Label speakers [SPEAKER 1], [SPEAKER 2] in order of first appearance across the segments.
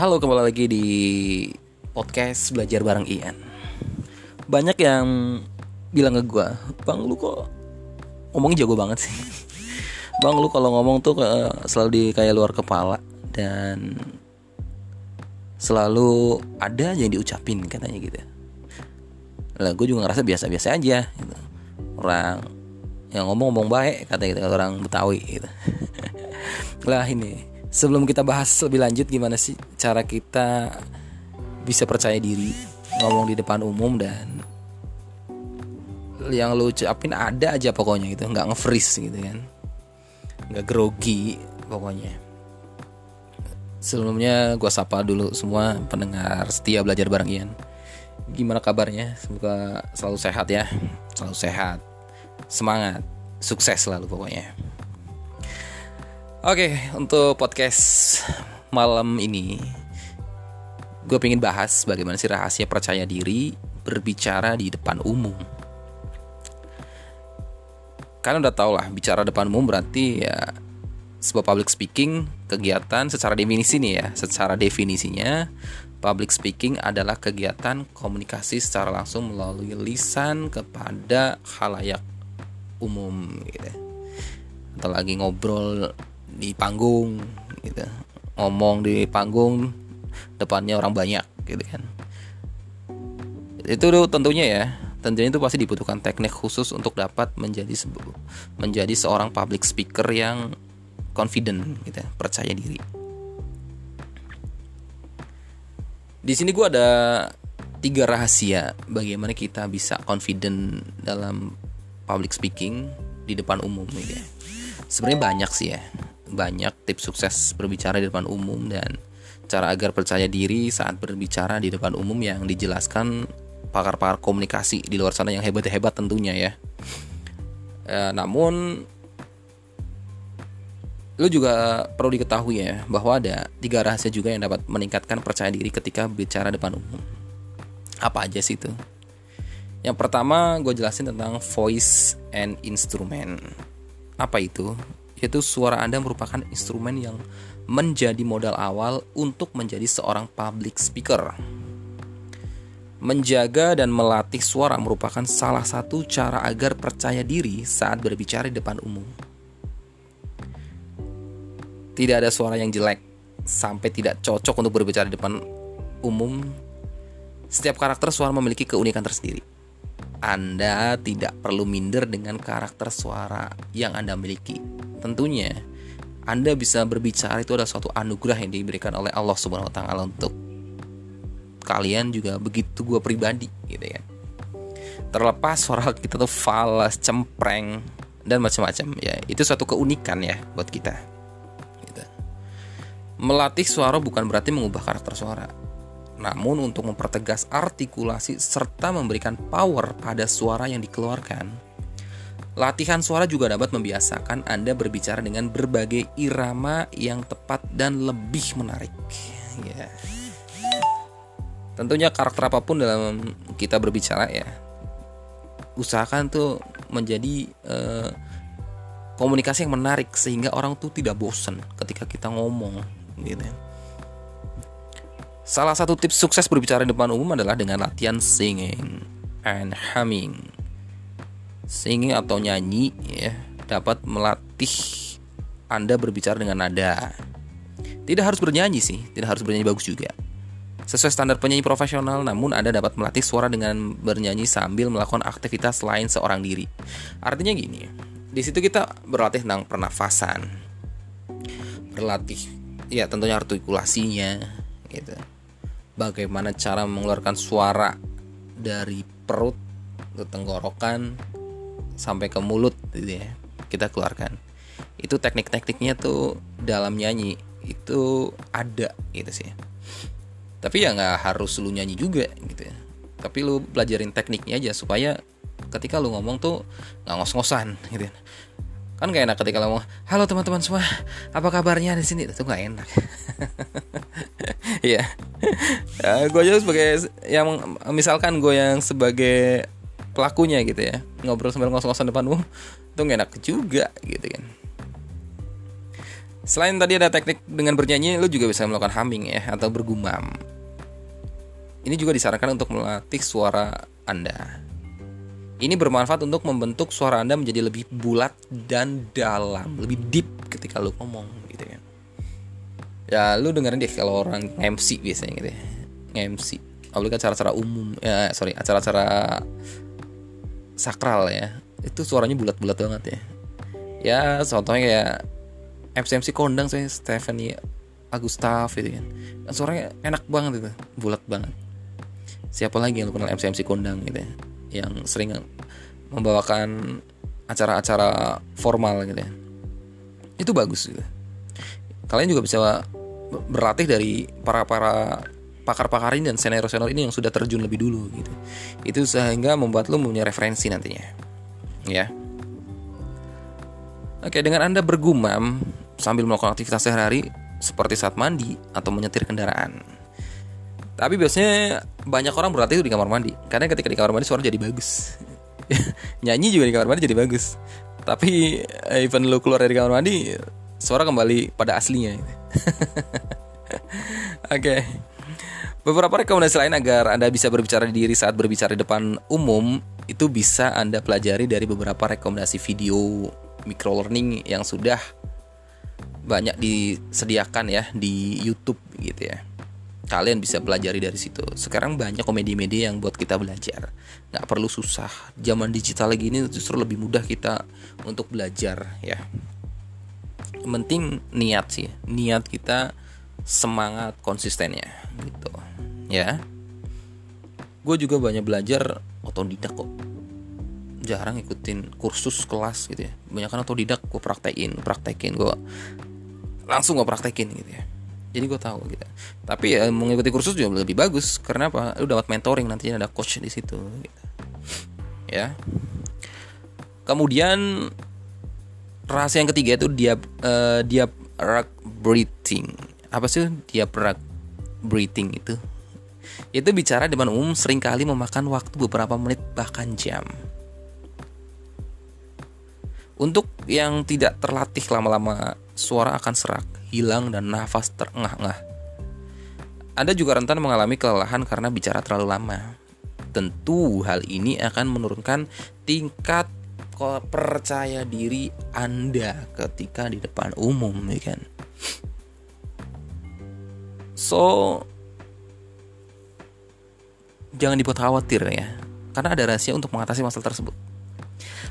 [SPEAKER 1] Halo, kembali lagi di podcast belajar bareng Ian. Banyak yang bilang ke gue, bang lu kok ngomongnya jago banget sih. Bang lu kalau ngomong tuh selalu di kayak luar kepala dan selalu ada yang diucapin katanya gitu. Lah gue juga ngerasa biasa-biasa aja gitu. Orang yang ngomong-ngomong baik kata gitu orang Betawi gitu. lah ini sebelum kita bahas lebih lanjut gimana sih cara kita bisa percaya diri ngomong di depan umum dan yang lu ucapin ada aja pokoknya gitu. Nggak nge-freeze gitu kan. Nggak grogi pokoknya. Sebelumnya gue sapa dulu semua pendengar setia belajar bareng Ian. Gimana kabarnya? Semoga selalu sehat ya. Selalu sehat. Semangat. Sukses selalu pokoknya Oke, untuk podcast malam ini gue pengen bahas bagaimana sih rahasia percaya diri berbicara di depan umum. Kalian udah tau lah, bicara depan umum berarti ya sebuah public speaking kegiatan secara definisi nih ya, secara definisinya public speaking adalah kegiatan komunikasi secara langsung melalui lisan kepada halayak umum gitu. Atau lagi ngobrol di panggung gitu. Ngomong di panggung depannya orang banyak gitu kan. Itu tentunya ya tentunya itu pasti dibutuhkan teknik khusus untuk dapat menjadi menjadi seorang public speaker yang confident gitu percaya diri. Di sini gue ada tiga rahasia bagaimana kita bisa confident dalam public speaking di depan umum gitu ya. Sebenarnya banyak sih ya banyak tips sukses berbicara di depan umum dan cara agar percaya diri saat berbicara di depan umum yang dijelaskan pakar-pakar komunikasi di luar sana yang hebat-hebat tentunya ya. E, namun lu juga perlu diketahui ya bahwa ada tiga rahasia juga yang dapat meningkatkan percaya diri ketika bicara depan umum. Apa aja sih itu? Yang pertama gue jelasin tentang voice and instrument. Apa itu? Yaitu suara Anda merupakan instrumen yang menjadi modal awal untuk menjadi seorang public speaker. Menjaga dan melatih suara merupakan salah satu cara agar percaya diri saat berbicara di depan umum. Tidak ada suara yang jelek sampai tidak cocok untuk berbicara di depan umum. Setiap karakter suara memiliki keunikan tersendiri. Anda tidak perlu minder dengan karakter suara yang Anda miliki tentunya Anda bisa berbicara itu adalah suatu anugerah yang diberikan oleh Allah Subhanahu wa taala untuk kalian juga begitu gue pribadi gitu ya. Terlepas suara kita tuh falas, cempreng dan macam-macam ya, itu suatu keunikan ya buat kita. Gitu. Melatih suara bukan berarti mengubah karakter suara. Namun untuk mempertegas artikulasi serta memberikan power pada suara yang dikeluarkan, Latihan suara juga dapat membiasakan Anda berbicara dengan berbagai irama yang tepat dan lebih menarik. Ya. Tentunya karakter apa pun dalam kita berbicara ya, usahakan tuh menjadi uh, komunikasi yang menarik sehingga orang tuh tidak bosan ketika kita ngomong, gitu. Salah satu tips sukses berbicara di depan umum adalah dengan latihan singing and humming singing atau nyanyi ya dapat melatih Anda berbicara dengan nada. Tidak harus bernyanyi sih, tidak harus bernyanyi bagus juga. Sesuai standar penyanyi profesional, namun Anda dapat melatih suara dengan bernyanyi sambil melakukan aktivitas lain seorang diri. Artinya gini, di situ kita berlatih tentang pernafasan, berlatih, ya tentunya artikulasinya, gitu. Bagaimana cara mengeluarkan suara dari perut ke tenggorokan sampai ke mulut gitu ya kita keluarkan. Itu teknik-tekniknya tuh dalam nyanyi itu ada gitu sih. Tapi ya nggak harus lu nyanyi juga gitu ya. Tapi lu pelajarin tekniknya aja supaya ketika lu ngomong tuh nggak ngos-ngosan gitu ya. kan gak enak ketika lu ngomong halo teman-teman semua apa kabarnya di sini? Itu nggak enak. Ya, ya gue aja sebagai yang misalkan gue yang sebagai pelakunya gitu ya ngobrol sambil ngos-ngosan depan umum itu gak enak juga gitu kan Selain tadi ada teknik dengan bernyanyi, lu juga bisa melakukan humming ya atau bergumam. Ini juga disarankan untuk melatih suara Anda. Ini bermanfaat untuk membentuk suara Anda menjadi lebih bulat dan dalam, lebih deep ketika lu ngomong gitu ya. Ya, lu dengerin deh kalau orang MC biasanya gitu ya. MC. Apalagi acara-acara umum, ya sorry, acara-acara sakral ya. Itu suaranya bulat-bulat banget ya. Ya, contohnya kayak MC MC kondang saya Stephanie Agustaf gitu kan dan suaranya enak banget itu bulat banget siapa lagi yang lu kenal MC MC kondang gitu ya yang sering membawakan acara-acara formal gitu ya itu bagus gitu kalian juga bisa berlatih dari para para pakar-pakar ini dan senior-senior ini yang sudah terjun lebih dulu gitu itu sehingga membuat lu punya referensi nantinya ya Oke, dengan Anda bergumam sambil melakukan aktivitas sehari-hari seperti saat mandi atau menyetir kendaraan. Tapi biasanya banyak orang berlatih itu di kamar mandi karena ketika di kamar mandi suara jadi bagus. Nyanyi juga di kamar mandi jadi bagus. Tapi eh, even lu keluar dari kamar mandi suara kembali pada aslinya. Oke. Beberapa rekomendasi lain agar Anda bisa berbicara diri saat berbicara di depan umum itu bisa Anda pelajari dari beberapa rekomendasi video micro learning yang sudah banyak disediakan ya di YouTube gitu ya. Kalian bisa pelajari dari situ. Sekarang banyak komedi-komedi yang buat kita belajar. Nggak perlu susah. Zaman digital lagi ini justru lebih mudah kita untuk belajar ya. Yang penting niat sih. Niat kita semangat konsistennya gitu. Ya. Gue juga banyak belajar otodidak kok. Jarang ikutin kursus kelas gitu ya. Banyak kan otodidak gue praktekin praktekin. Gue langsung gue praktekin gitu ya. Jadi gue tahu gitu. Tapi ya mengikuti kursus juga lebih bagus. Karena apa? Lu dapat mentoring nantinya ada coach di situ gitu. ya. Kemudian rahasia yang ketiga itu dia uh, dia breathing apa sih dia breathing itu itu bicara depan umum sering kali memakan waktu beberapa menit bahkan jam untuk yang tidak terlatih lama-lama, suara akan serak, hilang, dan nafas terengah-engah. Anda juga rentan mengalami kelelahan karena bicara terlalu lama. Tentu hal ini akan menurunkan tingkat percaya diri Anda ketika di depan umum, ya kan? So, jangan dibuat khawatir ya, karena ada rahasia untuk mengatasi masalah tersebut.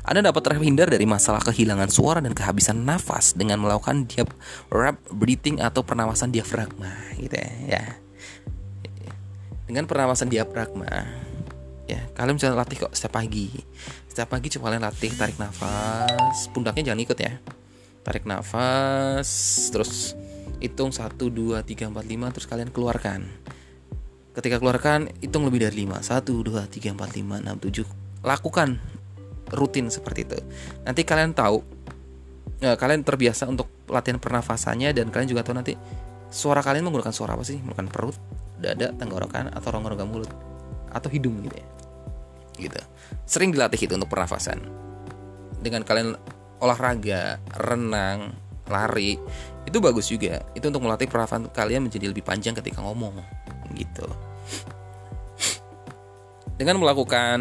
[SPEAKER 1] Anda dapat terhindar dari masalah kehilangan suara dan kehabisan nafas dengan melakukan diap rap breathing atau pernapasan diafragma gitu ya. ya. Dengan pernapasan diafragma ya, kalian bisa latih kok setiap pagi. Setiap pagi coba kalian latih tarik nafas, pundaknya jangan ikut ya. Tarik nafas, terus hitung 1 2 3 4 5 terus kalian keluarkan. Ketika keluarkan hitung lebih dari 5. 1 2 3 4 5 6 7. Lakukan rutin seperti itu. Nanti kalian tahu, ya, kalian terbiasa untuk latihan pernafasannya dan kalian juga tahu nanti suara kalian menggunakan suara apa sih? Menggunakan perut, dada, tenggorokan atau rongga-rongga mulut atau hidung gitu ya. Gitu. Sering dilatih itu untuk pernafasan. Dengan kalian olahraga, renang, lari, itu bagus juga. Itu untuk melatih pernafasan kalian menjadi lebih panjang ketika ngomong gitu. Dengan melakukan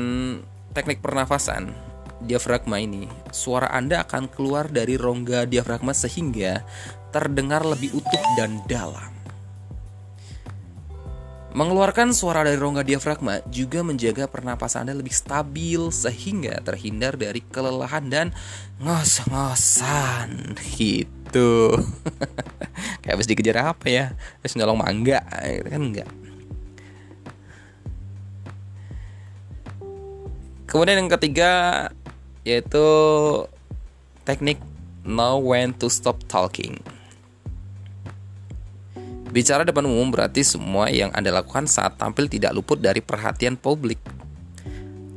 [SPEAKER 1] teknik pernafasan, diafragma ini, suara Anda akan keluar dari rongga diafragma sehingga terdengar lebih utuh dan dalam. Mengeluarkan suara dari rongga diafragma juga menjaga pernapasan Anda lebih stabil sehingga terhindar dari kelelahan dan ngos-ngosan gitu. Kayak habis dikejar apa ya? Habis nolong mangga, kan enggak. Kemudian yang ketiga yaitu teknik know when to stop talking. Bicara depan umum berarti semua yang Anda lakukan saat tampil tidak luput dari perhatian publik.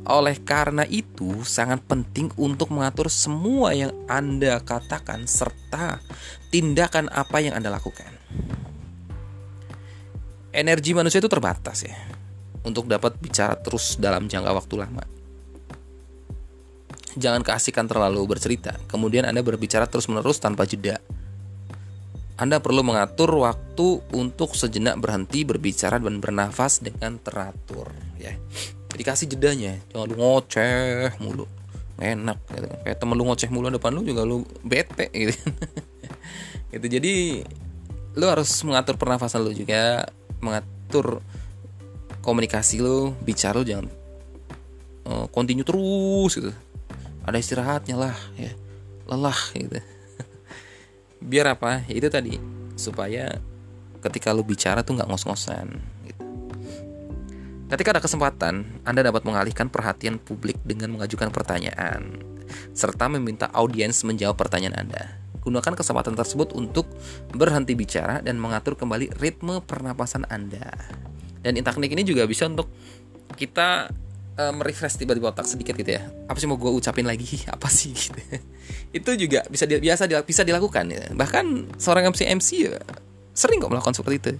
[SPEAKER 1] Oleh karena itu, sangat penting untuk mengatur semua yang Anda katakan serta tindakan apa yang Anda lakukan. Energi manusia itu terbatas ya untuk dapat bicara terus dalam jangka waktu lama jangan keasikan terlalu bercerita. Kemudian Anda berbicara terus-menerus tanpa jeda. Anda perlu mengatur waktu untuk sejenak berhenti berbicara dan bernafas dengan teratur ya. Jadi kasih jedanya, jangan lu ngoceh mulu. Enak gitu. Kayak temen lu ngoceh mulu depan lu juga lu bete gitu. gitu. Jadi lu harus mengatur pernafasan lu juga, mengatur komunikasi lu, bicara lu jangan uh, continue terus gitu. Ada istirahatnya lah ya. Lelah gitu biar apa? Itu tadi supaya ketika lu bicara tuh nggak ngos-ngosan gitu. ketika ada kesempatan anda dapat mengalihkan perhatian publik dengan mengajukan pertanyaan serta meminta audiens menjawab pertanyaan anda. Gunakan kesempatan tersebut untuk berhenti bicara dan mengatur kembali ritme pernapasan anda. Dan teknik ini juga bisa untuk kita uh, merefresh tiba-tiba otak sedikit gitu ya. Apa sih mau gue ucapin lagi? Apa sih gitu? Itu juga bisa di, biasa di, bisa dilakukan ya. bahkan seorang MC MC ya, sering kok melakukan seperti itu.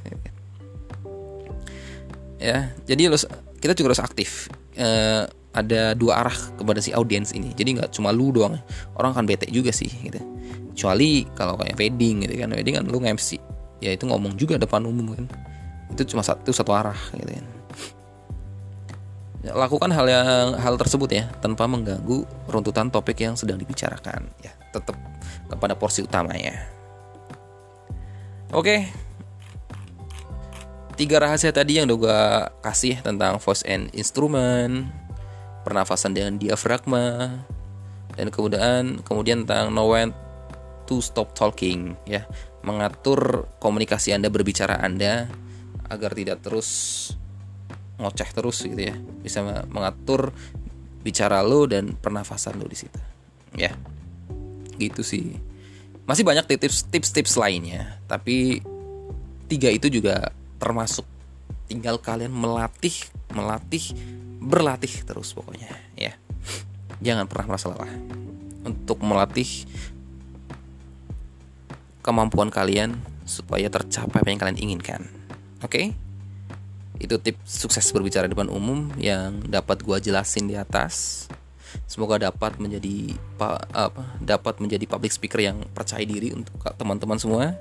[SPEAKER 1] Ya jadi harus kita juga harus aktif. Uh, ada dua arah kepada si audiens ini. Jadi nggak cuma lu doang orang kan bete juga sih gitu. Kecuali kalau kayak wedding gitu kan. Wedding kan lu nge-MC ya itu ngomong juga depan umum kan. Itu cuma satu satu arah gitu kan lakukan hal yang hal tersebut ya tanpa mengganggu runtutan topik yang sedang dibicarakan. Ya tetap kepada porsi utamanya. Oke. Tiga rahasia tadi yang udah gue kasih tentang voice and instrument pernafasan dengan diafragma dan kemudian kemudian tentang know when to stop talking ya. Mengatur komunikasi anda berbicara anda agar tidak terus ngoceh terus gitu ya. Bisa mengatur bicara lo dan pernafasan lo di situ. Ya. Gitu sih. Masih banyak tips tips tips lainnya tapi tiga itu juga termasuk tinggal kalian melatih melatih berlatih terus pokoknya ya. Jangan pernah merasa lelah. Untuk melatih kemampuan kalian supaya tercapai apa yang kalian inginkan. Oke? okay? Itu tips sukses berbicara di depan umum yang dapat gua jelasin di atas. Semoga dapat menjadi apa dapat menjadi public speaker yang percaya diri untuk teman-teman semua.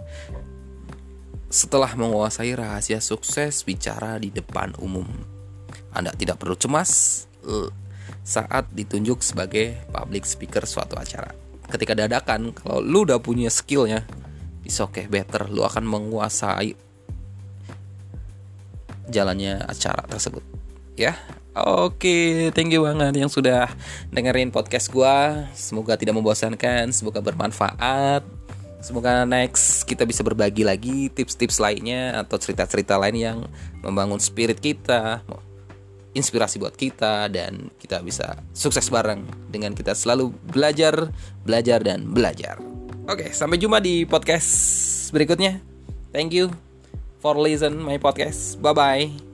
[SPEAKER 1] Setelah menguasai rahasia sukses bicara di depan umum. Anda tidak perlu cemas saat ditunjuk sebagai public speaker suatu acara. Ketika dadakan kalau lu udah punya skillnya oke okay, better. Lu akan menguasai jalannya acara tersebut ya Oke, thank you banget yang sudah dengerin podcast gue. Semoga tidak membosankan, semoga bermanfaat. Semoga next kita bisa berbagi lagi tips-tips lainnya atau cerita-cerita lain yang membangun spirit kita, inspirasi buat kita dan kita bisa sukses bareng dengan kita selalu belajar, belajar dan belajar. Oke, sampai jumpa di podcast berikutnya. Thank you for listen my podcast. Bye bye.